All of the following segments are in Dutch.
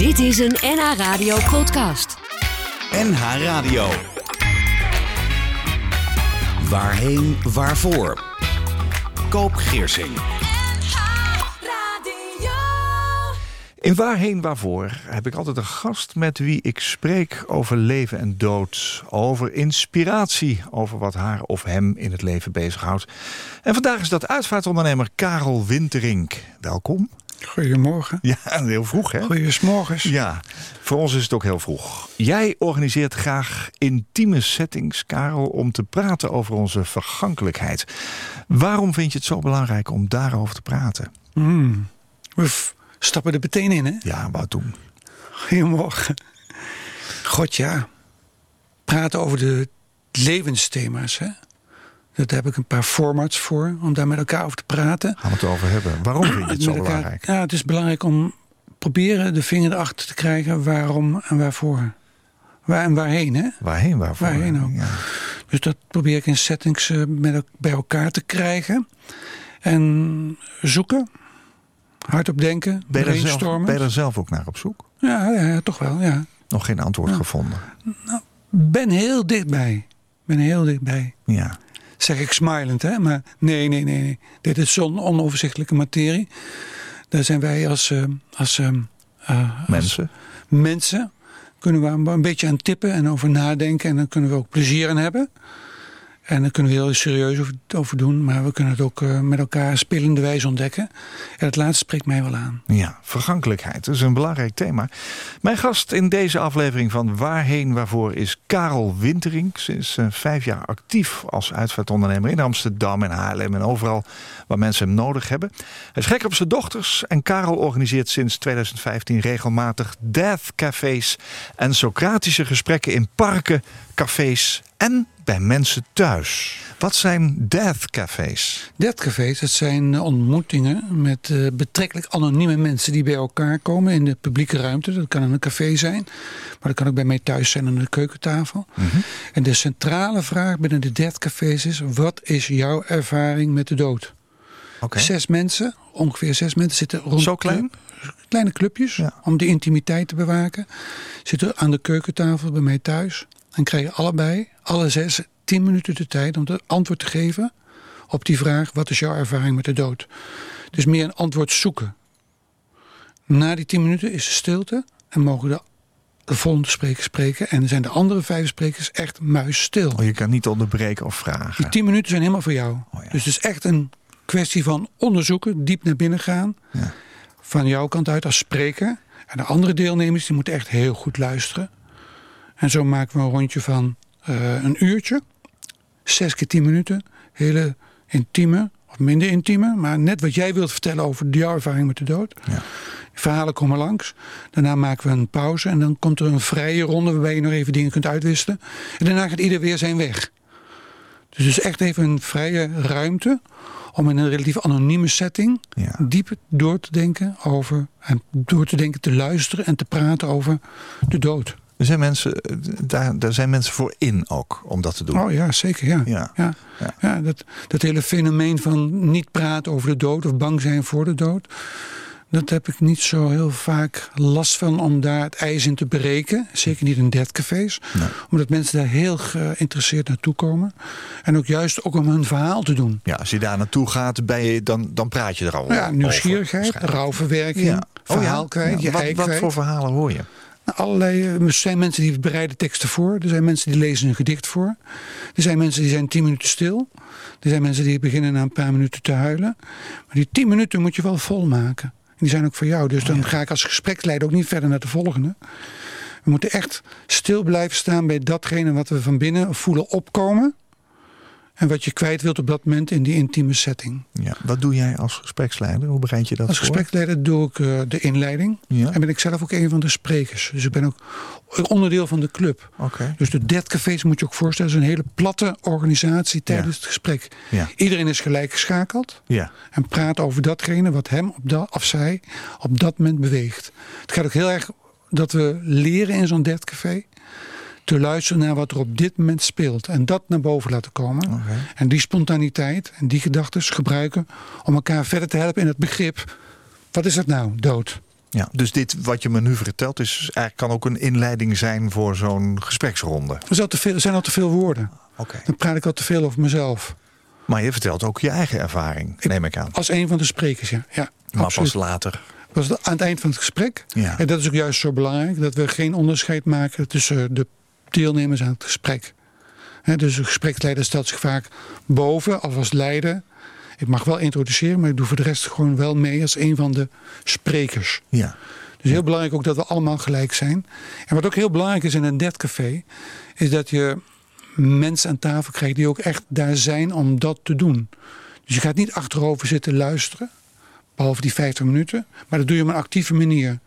Dit is een NH Radio podcast. NH Radio. Waarheen, waarvoor? Koop Geersing. In Waarheen Waarvoor heb ik altijd een gast met wie ik spreek over leven en dood. Over inspiratie, over wat haar of hem in het leven bezighoudt. En vandaag is dat uitvaartondernemer Karel Winterink. Welkom. Goedemorgen. Ja, heel vroeg hè? Goedemorgens. Ja, voor ons is het ook heel vroeg. Jij organiseert graag intieme settings, Karel, om te praten over onze vergankelijkheid. Waarom vind je het zo belangrijk om daarover te praten? Hmm. We stappen er meteen in, hè? Ja, wat doen? Goedemorgen. God, ja. Praten over de levensthema's, hè? Daar heb ik een paar formats voor, om daar met elkaar over te praten. Gaan we het over hebben. Waarom vind je het zo elkaar- belangrijk? Ja, het is belangrijk om proberen de vinger erachter te krijgen waarom en waarvoor. Waar en waarheen, hè? Waarheen, waarvoor? Waarheen ook. Ja. Dus dat probeer ik in settings eh, met, bij elkaar te krijgen. En zoeken. Hardop denken. Ben, je zelf, brainstormen. ben je er zelf ook naar op zoek? Ja, ja, ja, toch wel, ja. Nog geen antwoord gevonden. Ben heel dichtbij. Ben heel dichtbij. Ja. Zeg ik smilend, hè? Maar nee, nee, nee. nee. Dit is zo'n onoverzichtelijke materie. Daar zijn wij als, eh, als, eh, eh, als Mensen. mensen... kunnen we een beetje aan tippen en over nadenken. En dan kunnen we ook plezier aan hebben. En daar kunnen we heel serieus over, doen. Maar we kunnen het ook eh, met elkaar spelende wijze ontdekken. En het laatste spreekt mij wel aan. Ja, vergankelijkheid. Is een belangrijk thema. Mijn gast in deze aflevering van Waarheen Waarvoor is Karel Winterink. Ze is eh, vijf jaar actief als uitvaartondernemer in Amsterdam en Haarlem en overal waar mensen hem nodig hebben. Hij is gek op zijn dochters en Karel organiseert sinds 2015 regelmatig death cafés en Socratische gesprekken in parken, cafés en bij mensen thuis. Wat zijn death cafés? Deadcafés, dat zijn eh, ontmoetingen met eh, betrekkelijk anonieme mensen die bij elkaar komen in de publieke ruimte. Dat kan in een café zijn, maar dat kan ook bij mij thuis zijn aan de keukentafel. En de centrale vraag binnen de Deadcafés is: wat is jouw ervaring met de dood? Oké. Zes mensen, ongeveer zes mensen zitten rond. Zo klein? Kleine clubjes, Ja. om de intimiteit te bewaken. Zitten aan de keukentafel bij mij thuis. En krijgen allebei, alle zes, tien minuten de tijd om het antwoord te geven op die vraag: wat is jouw ervaring met de dood? Dus meer een antwoord zoeken. Na die tien minuten is er stilte en mogen de, de volgende sprekers spreken. En zijn de andere vijf sprekers echt muisstil. Oh, je kan niet onderbreken of vragen. Die tien minuten zijn helemaal voor jou. Oh ja. Dus het is echt een kwestie van onderzoeken, diep naar binnen gaan. Ja. Van jouw kant uit als spreker. En de andere deelnemers die moeten echt heel goed luisteren. En zo maken we een rondje van eh, een uurtje. Zes keer tien minuten. Hele intieme, of minder intieme. Maar net wat jij wilt vertellen over jouw ervaring met de dood. Ja. Verhalen komen langs. Daarna maken we een pauze. En dan komt er een vrije ronde waarbij je nog even dingen kunt uitwisselen. En daarna gaat ieder weer zijn weg. Dus het is echt even een vrije ruimte om in een relatief anonieme setting Ja. diep door te denken over en door te denken, te luisteren en te praten over de dood. Er zijn mensen, eh, daar, daar zijn mensen voor in ook om dat te doen. Oh ja, zeker ja. Ja. Ja. Ja. Ja. dat, dat hele fenomeen van niet praten over de dood of bang zijn voor de dood. Dat heb ik niet zo heel vaak last van om daar het ijs in te breken. Zeker niet in deadcafés. Nee. Omdat mensen daar heel geïnteresseerd naartoe komen. En ook juist ook om hun verhaal te doen. Ja, als je daar naartoe gaat, ben je, dan, dan praat je er al ja, over, nieuwsgierigheid, waarschijnlijk. rouwverwerking, Ja. Oh verhaal ja? kwijt, Ja, je wat, wat voor verhalen hoor je? Allerlei, eh, er zijn mensen die bereiden teksten voor. Er zijn mensen die lezen een gedicht voor. Er zijn mensen die zijn tien minuten stil. Er zijn mensen die beginnen na een paar minuten te huilen. Maar die tien minuten moet je wel volmaken. En die zijn ook voor jou. Dus dan ga ik als gespreksleider ook niet verder naar de volgende. We moeten echt stil blijven staan bij datgene wat we van binnen voelen opkomen. En wat je kwijt wilt op dat moment in die intieme setting. Ja, wat doe jij als gespreksleider? Hoe bereid je dat Als voor? gespreksleider doe ik eh, de inleiding. Ja. En ben ik zelf ook een van de sprekers. Dus ik ben ook onderdeel van de club. Oké. Dus de deadcafés moet je ook voorstellen. is een hele platte organisatie tijdens het gesprek. Ja. Iedereen is gelijk geschakeld. Ja. En praat over datgene wat hem op dat, of zij op dat moment beweegt. Het gaat ook heel erg dat we leren in zo'n deadcafé. Te luisteren naar wat er op dit moment speelt. En dat naar boven laten komen. En die spontaniteit en die gedachten gebruiken om elkaar verder te helpen in het begrip. Wat is dat nou, dood? Ja, dus dit wat je me nu vertelt is eigenlijk kan ook een inleiding zijn voor zo'n gespreksronde. Er zijn al te veel, er zijn al te veel woorden. Oké. Dan praat ik al te veel over mezelf. Maar je vertelt ook je eigen ervaring, neem ik aan. Als een van de sprekers, ja. ja Maar absoluut. pas later. Dat aan het eind van het gesprek. Ja. En dat is ook juist zo belangrijk. Dat we geen onderscheid maken tussen de deelnemers aan het gesprek. Dus de gespreksleider stelt zich vaak boven of als leider. Ik mag wel introduceren, maar ik doe voor de rest gewoon wel mee als een van de sprekers. Ja. Dus heel belangrijk ook dat we allemaal gelijk zijn. En wat ook heel belangrijk is in een café, is dat je mensen aan tafel krijgt die ook echt daar zijn om dat te doen. Dus je gaat niet achterover zitten luisteren, behalve die 50 minuten, maar dat doe je op een actieve manier.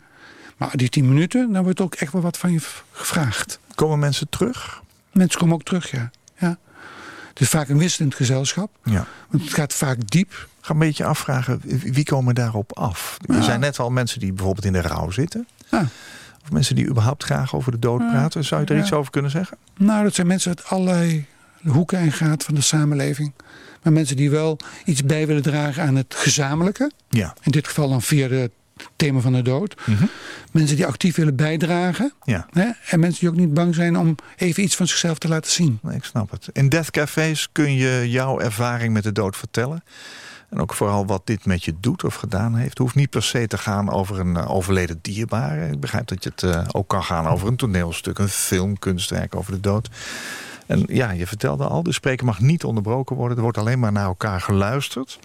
Maar die 10 minuten, dan wordt ook echt wel wat van je gevraagd. Komen mensen terug? Mensen komen ook terug, ja. ja. Het is vaak een wisselend gezelschap, Ja. want het gaat vaak diep. Ik ga een beetje afvragen, wie komen daarop af? Er Ja. zijn net al mensen die bijvoorbeeld in de rouw zitten. Ja. Of mensen die überhaupt graag over de dood Ja. praten. Zou je er iets over kunnen zeggen? Nou, dat zijn mensen uit allerlei hoeken en gaten van de samenleving. Maar mensen die wel iets bij willen dragen aan het gezamenlijke. Ja. In dit geval dan via het thema van de dood. Mhm. Mensen die actief willen bijdragen. Ja, Hè? En mensen die ook niet bang zijn om even iets van zichzelf te laten zien. nee, ik snap het. In Death Cafés kun je jouw ervaring met de dood vertellen. En ook vooral wat dit met je doet of gedaan heeft. Het hoeft niet per se te gaan over een eh, overleden dierbare. Ik begrijp dat je het eh, ook kan gaan over een toneelstuk, een film, kunstwerk over de dood. En ja, je vertelde al, de spreker mag niet onderbroken worden. Er wordt alleen maar naar elkaar geluisterd.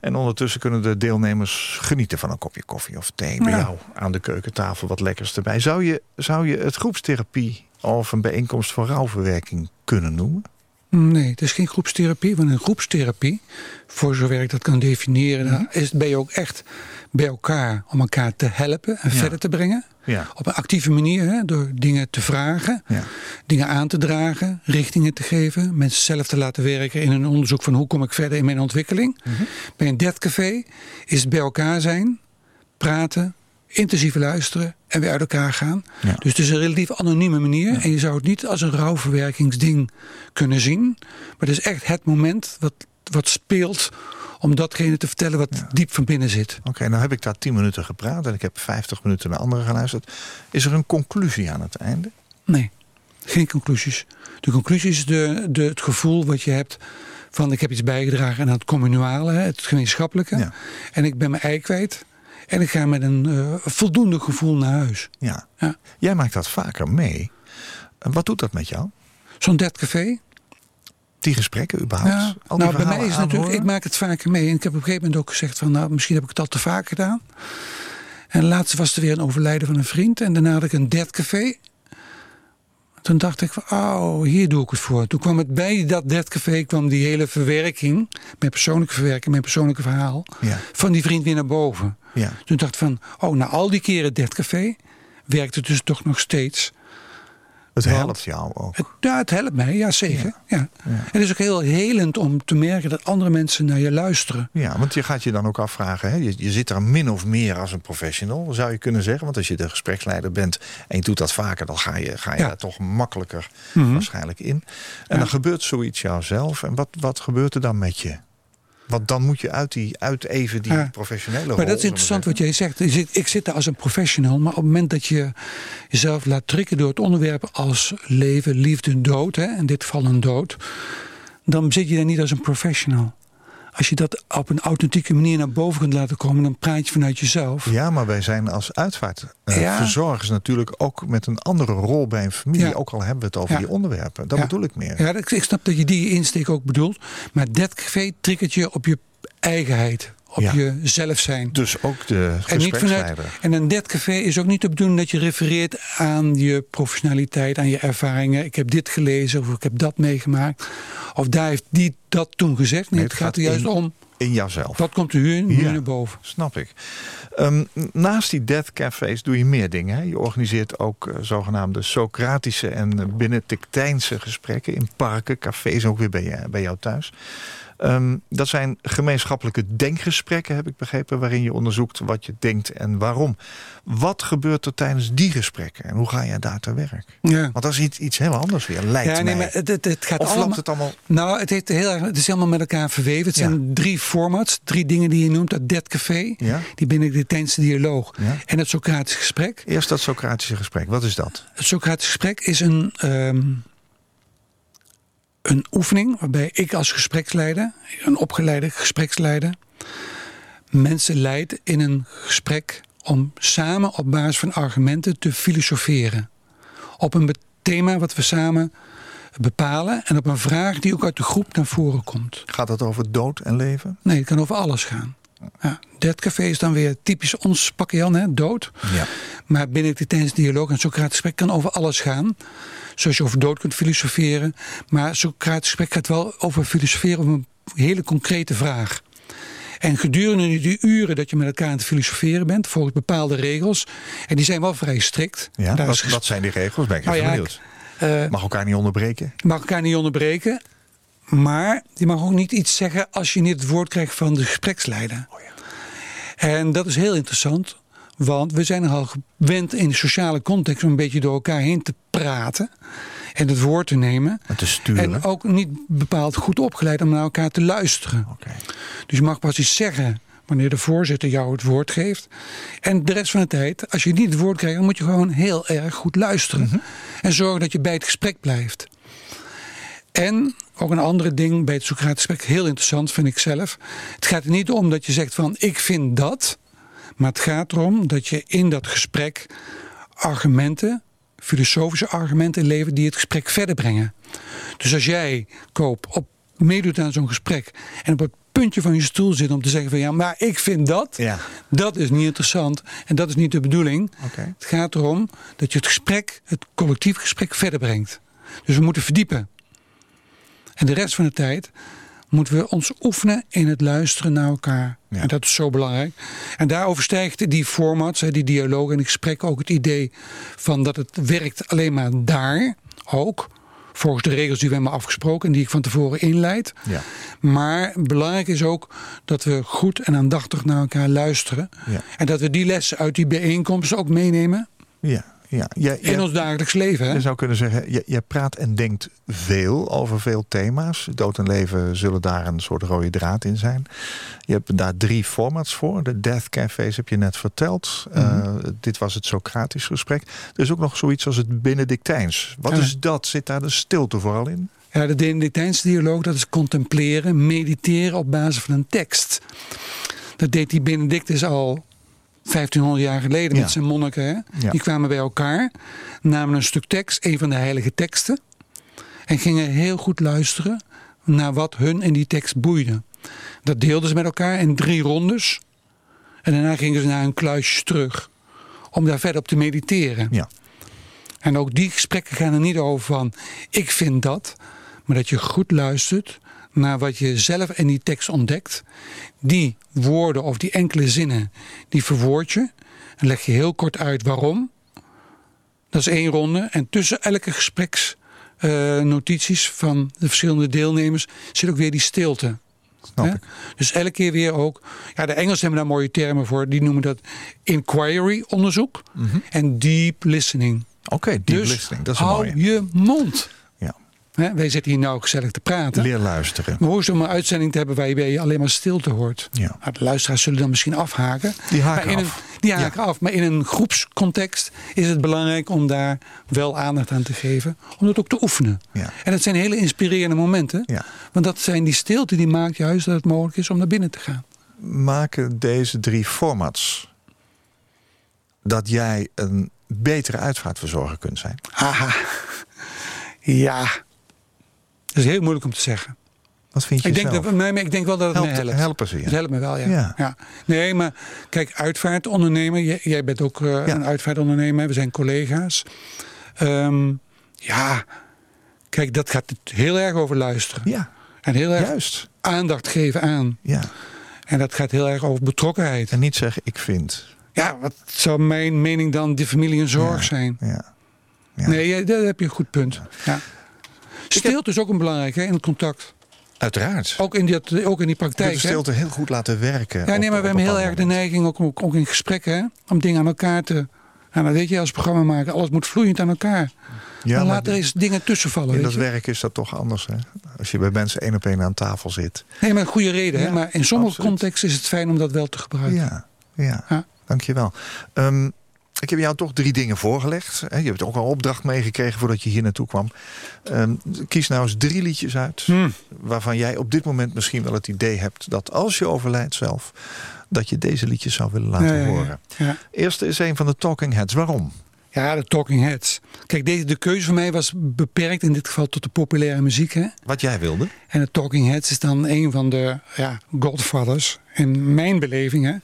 En ondertussen kunnen de deelnemers genieten van een kopje koffie of thee bij Ja. jou aan de keukentafel wat lekkers erbij. Zou je, zou je het groepstherapie of een bijeenkomst voor rouwverwerking kunnen noemen? Nee, het is geen groepstherapie. Want een groepstherapie, voor zover ik dat kan definiëren, Mhm. is, ben je ook echt bij elkaar om elkaar te helpen en Ja. verder te brengen. Ja. Op een actieve manier, hè, door dingen te vragen, Ja. dingen aan te dragen, richtingen te geven, mensen zelf te laten werken in een onderzoek van hoe kom ik verder in mijn ontwikkeling. Mhm. Bij een deadcafé is het bij elkaar zijn, praten, intensief luisteren en weer uit elkaar gaan. Ja. Dus het is een relatief anonieme manier en je zou het niet als een rouwverwerkingsding kunnen zien. Maar het is echt het moment wat, wat speelt om datgene te vertellen wat diep van binnen zit. Oké, nou heb ik daar 10 minuten gepraat en ik heb 50 minuten naar anderen geluisterd. Is er een conclusie aan het einde? Nee, geen conclusies. De conclusie is de, de, het gevoel wat je hebt van ik heb iets bijgedragen aan het communale, het gemeenschappelijke. Ja. En ik ben mijn ei kwijt. En ik ga met een eh, voldoende gevoel naar huis. Ja. Ja. Jij maakt dat vaker mee. Wat doet dat met jou? Zo'n deadcafé. Die gesprekken überhaupt? Ja, Al die nou, bij mij is het natuurlijk, ik maak het vaker mee. En ik heb op een gegeven moment ook gezegd van nou, misschien heb ik het al te vaak gedaan. En laatst was er weer een overlijden van een vriend. En daarna had ik een deadcafé. Toen dacht ik van, oh, hier doe ik het voor. Toen kwam het bij dat deadcafé, kwam die hele verwerking, mijn persoonlijke verwerking, mijn persoonlijke verhaal, Ja. van die vriend weer naar boven. Ja. Toen dacht ik van, oh, na al die keren deadcafé, werkt het dus toch nog steeds. Het Want- helpt jou ook. Het, ja, het helpt mij, ja zeker. Ja. En het is ook heel helend om te merken dat andere mensen naar je luisteren. Ja, want je gaat je dan ook afvragen. Hè? Je, je zit er min of meer als een professional, zou je kunnen zeggen. Want als je de gespreksleider bent en je doet dat vaker, dan ga je, ga je Ja. daar toch makkelijker Mhm. waarschijnlijk in. En dan gebeurt zoiets jouzelf. En wat, wat gebeurt er dan met je? Want dan moet je uit, die, uit even die Ja. professionele rol. Maar dat is interessant wat jij zegt. Je zit- Ik zit daar als een professional, maar op het moment dat je jezelf laat trekken door het onderwerp als leven, liefde, dood, hè, in dit geval een dood, dan zit je daar niet als een professional. Als je dat op een authentieke manier naar boven kunt laten komen, dan praat je vanuit jezelf. Ja, maar wij zijn als uitvaartverzorgers Ja. natuurlijk ook met een andere rol bij een familie. Ja. Ook al hebben we het over Ja. die onderwerpen. Dat bedoel ik meer. Ja, ik ik snap dat je die insteek ook bedoelt. Maar dat café triggert je op je eigenheid, op Ja. je zelf zijn. Dus ook de En, gespreksleider. vanuit, en een deadcafé is ook niet de bedoeling dat je refereert aan je professionaliteit, aan je ervaringen. Ik heb dit gelezen of ik heb dat meegemaakt. Of daar heeft die dat toen gezegd. Nee, Nee, het gaat er juist in- om, In jouzelf. wat komt er nu, nu Ja. naar boven. Snap ik. Ehm, naast die death cafés doe je meer dingen. Hè? Je organiseert ook eh, zogenaamde Socratische en eh, Benedictijnse gesprekken in parken, cafés, ook weer bij, je- bij jou thuis. Ehm, dat zijn gemeenschappelijke denkgesprekken, heb ik begrepen, waarin je onderzoekt wat je denkt en waarom. Wat gebeurt er tijdens die gesprekken en hoe ga je daar te werk? Ja. Want dat is iets, iets heel anders weer, lijkt Ja, nee, mij. maar het, het, het gaat of allemaal... loopt het allemaal... Nou, het, heeft heel erg, het is helemaal met elkaar verweven. Het Ja. zijn drie formats, drie dingen die je noemt. Dat Dead Café, Ja. die Benedictijnse dialoog en het Socratisch gesprek. Eerst dat Socratische gesprek. Wat is dat? Het Socratisch gesprek is een, ehm, een oefening waarbij ik als gespreksleider, een opgeleide gespreksleider, mensen leidt in een gesprek om samen op basis van argumenten te filosoferen. Op een thema wat we samen bepalen en op een vraag die ook uit de groep naar voren komt. Gaat het over dood en leven? Nee, het kan over alles gaan. Ja, Dead Café is dan weer typisch ons pakje Jan, hè, dood. Ja. Maar binnen de tijdens dialoog en Socratisch gesprek kan over alles gaan. Zoals je over dood kunt filosoferen. Maar Socratisch gesprek gaat wel over filosoferen over een hele concrete vraag. En gedurende die uren dat je met elkaar aan het filosoferen bent, volgens bepaalde regels. En die zijn wel vrij strikt. Ja, wat, zijn die regels? Ben ik even ja, benieuwd. eh, Mag elkaar niet onderbreken? mag elkaar niet onderbreken. Maar je mag ook niet iets zeggen als je niet het woord krijgt van de gespreksleider. Oh ja. En dat is heel interessant. Want we zijn al gewend in de sociale context om een beetje door elkaar heen te praten. En het woord te nemen. En te sturen? En ook niet bepaald goed opgeleid om naar elkaar te luisteren. Dus je mag pas iets zeggen wanneer de voorzitter jou het woord geeft. En de rest van de tijd, als je niet het woord krijgt, dan moet je gewoon heel erg goed luisteren. En zorgen dat je bij het gesprek blijft. En ook een andere ding bij het Socratisch gesprek, heel interessant vind ik zelf. Het gaat er niet om dat je zegt van ik vind dat. Maar het gaat erom dat je in dat gesprek argumenten, filosofische argumenten levert die het gesprek verder brengen. Dus als jij, Koop, op, meedoet aan zo'n gesprek en op het puntje van je stoel zit om te zeggen van ja, maar ik vind dat, Ja. dat is niet interessant en dat is niet de bedoeling. Het gaat erom dat je het gesprek, het collectief gesprek verder brengt. Dus we moeten verdiepen. En de rest van de tijd moeten we ons oefenen in het luisteren naar elkaar. Ja. En dat is zo belangrijk. En daar overstijgt die formats, hè, die dialoog en die gesprekken ook het idee van dat het werkt alleen maar daar ook. Volgens de regels die we hebben afgesproken en die ik van tevoren inleid. Ja. Maar belangrijk is ook dat we goed en aandachtig naar elkaar luisteren. Ja. En dat we die lessen uit die bijeenkomsten ook meenemen Ja. Ja. Jij, in jij- ons dagelijks leven. Hè? je zou kunnen zeggen, je, je praat en denkt veel over veel thema's. Dood en leven zullen daar een soort rode draad in zijn. Je hebt daar drie formats voor. De Death Cafés heb je net verteld. Eh, dit was het Socratisch gesprek. Er is ook nog zoiets als het Benedictijns. Wat Ja. is dat? Zit daar de stilte vooral in? Ja, de Benedictijnse dialoog, dat is contempleren, mediteren op basis van een tekst. Dat deed die Benedictus al 1500 jaar geleden Ja. met zijn monniken. Hè? Ja. Die kwamen bij elkaar, namen een stuk tekst, een van de heilige teksten. En gingen heel goed luisteren naar wat hun in die tekst boeide. Dat deelden ze met elkaar in drie rondes. En daarna gingen ze naar hun kluisjes terug. Om daar verder op te mediteren. Ja. En ook die gesprekken gaan er niet over van ik vind dat, maar dat je goed luistert naar wat je zelf in die tekst ontdekt. Die woorden of die enkele zinnen, die verwoord je. En leg je heel kort uit waarom. Dat is één ronde. En tussen elke gespreksnotities van de verschillende deelnemers zit ook weer die stilte. Snap Hè? ik. Dus elke keer weer ook. Ja, de Engelsen hebben daar mooie termen voor. Die noemen dat inquiry onderzoek en deep listening. Oké, deep dus listening. Dat is hou je mond. Hè, wij zitten hier nou gezellig te praten. Leer luisteren. Maar hoe is het om een uitzending te hebben waarbij je alleen maar stilte hoort? Ja. Nou, de luisteraars zullen dan misschien afhaken. Die haken maar in af. Een, die haken af. Maar in een groepscontext is het belangrijk om daar wel aandacht aan te geven. Om dat ook te oefenen. Ja. En dat zijn hele inspirerende momenten. Ja. Want dat zijn die stilte die maakt juist dat het mogelijk is om naar binnen te gaan. Maken deze drie formats dat jij een betere uitvaartverzorger kunt zijn? Haha. Ja. Dat is heel moeilijk om te zeggen. Wat vind je Ik denk, zelf? dat, nee, maar ik denk wel dat het Helpt- me helpt. helpen ze je? Het helpt me wel, ja. Ja. ja. Nee, maar kijk, uitvaartondernemer. Jij, jij bent ook eh, Ja. een uitvaartondernemer. We zijn collega's. Ehm, ja, kijk, dat gaat heel erg over luisteren. Ja, En heel erg juist. aandacht geven aan. Ja. En dat gaat heel erg over betrokkenheid. En niet zeggen ik vind. Ja, wat zou mijn mening dan de familie een zorg Ja. zijn? Ja. Ja. Nee, ja, daar heb je een goed punt. Ja. Stilte is ook een belangrijk hè, in het contact. Uiteraard. Ook in, die, ook in die Je praktijk. kunt de hè. stilte heel goed laten werken. Ja, nee, maar op we hebben heel erg de neiging, ook, ook, ook in gesprekken, hè, om dingen aan elkaar te. Nou, dat weet je als programma maken, alles moet vloeiend aan elkaar. Ja, maar laat er eens dingen tussen vallen. in dat je? werk is dat toch anders. Hè? Als je bij mensen één op één aan tafel zit. Nee, maar een goede reden. hè? Maar in sommige contexten is het fijn om dat wel te gebruiken. Ja, ja. Ja. dankjewel. Ehm ik heb jou toch drie dingen voorgelegd. Je hebt ook al opdracht meegekregen voordat je hier naartoe kwam. Ehm, kies nou eens drie liedjes uit. Hmm. Waarvan jij op dit moment misschien wel het idee hebt dat als je overlijdt zelf. dat je deze liedjes zou willen laten Ja, ja, ja. horen. Ja. Eerste is een van de Talking Heads. Waarom? Ja, de Talking Heads. Kijk, deze, de keuze voor mij was beperkt in dit geval tot de populaire muziek. Hè? Wat jij wilde? En de Talking Heads is dan een van de ja, godfathers in mijn beleving hè,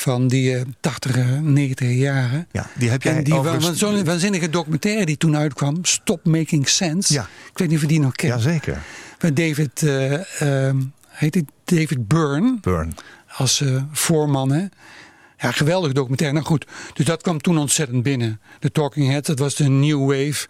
van die eh, 80, 90 jaren. Ja, die heb jij En die overigens- zo'n waanzinnige documentaire die toen uitkwam, Stop Making Sense. Ja. Ik weet niet of je die nog kent. Jazeker. Waar David, ehm, heet hij David Byrne Burn. als eh, voorman. Hè? Ja, geweldig documentaire. Nou goed, dus dat kwam toen ontzettend binnen. De Talking Heads, dat was de New Wave.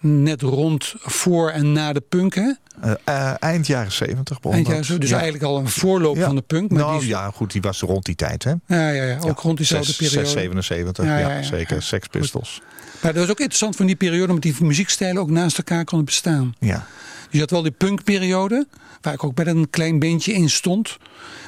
Net rond voor en na de punk. Hè? Eh, eh, eind jaren zeventig begon Eind jaar zo. Dus Ja. eigenlijk al een voorloop Ja. van de punk. Maar nou die ja, goed, die was rond die tijd, hè? ja, ja, ja, ook rond diezelfde periode. 677, Ja, ja, ja, ja, zeker. Sex Pistols. Maar dat was ook interessant van die periode, omdat die muziekstijlen ook naast elkaar konden bestaan. Ja. Dus je had wel die punkperiode, waar ik ook met een klein beentje in stond.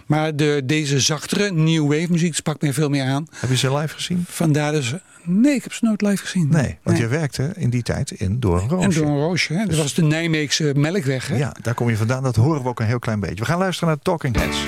Maar de, deze zachtere new wave muziek sprak mij veel meer aan. Heb je ze live gezien? Vandaar dus, nee, ik heb ze nooit live gezien. Nee, want je werkte in die tijd in Door een Roosje. En door een roosje. Hè? Dat was de Nijmeegse melkweg. Hè? Ja, daar kom je vandaan. Dat horen we ook een heel klein beetje. We gaan luisteren naar Talking Heads.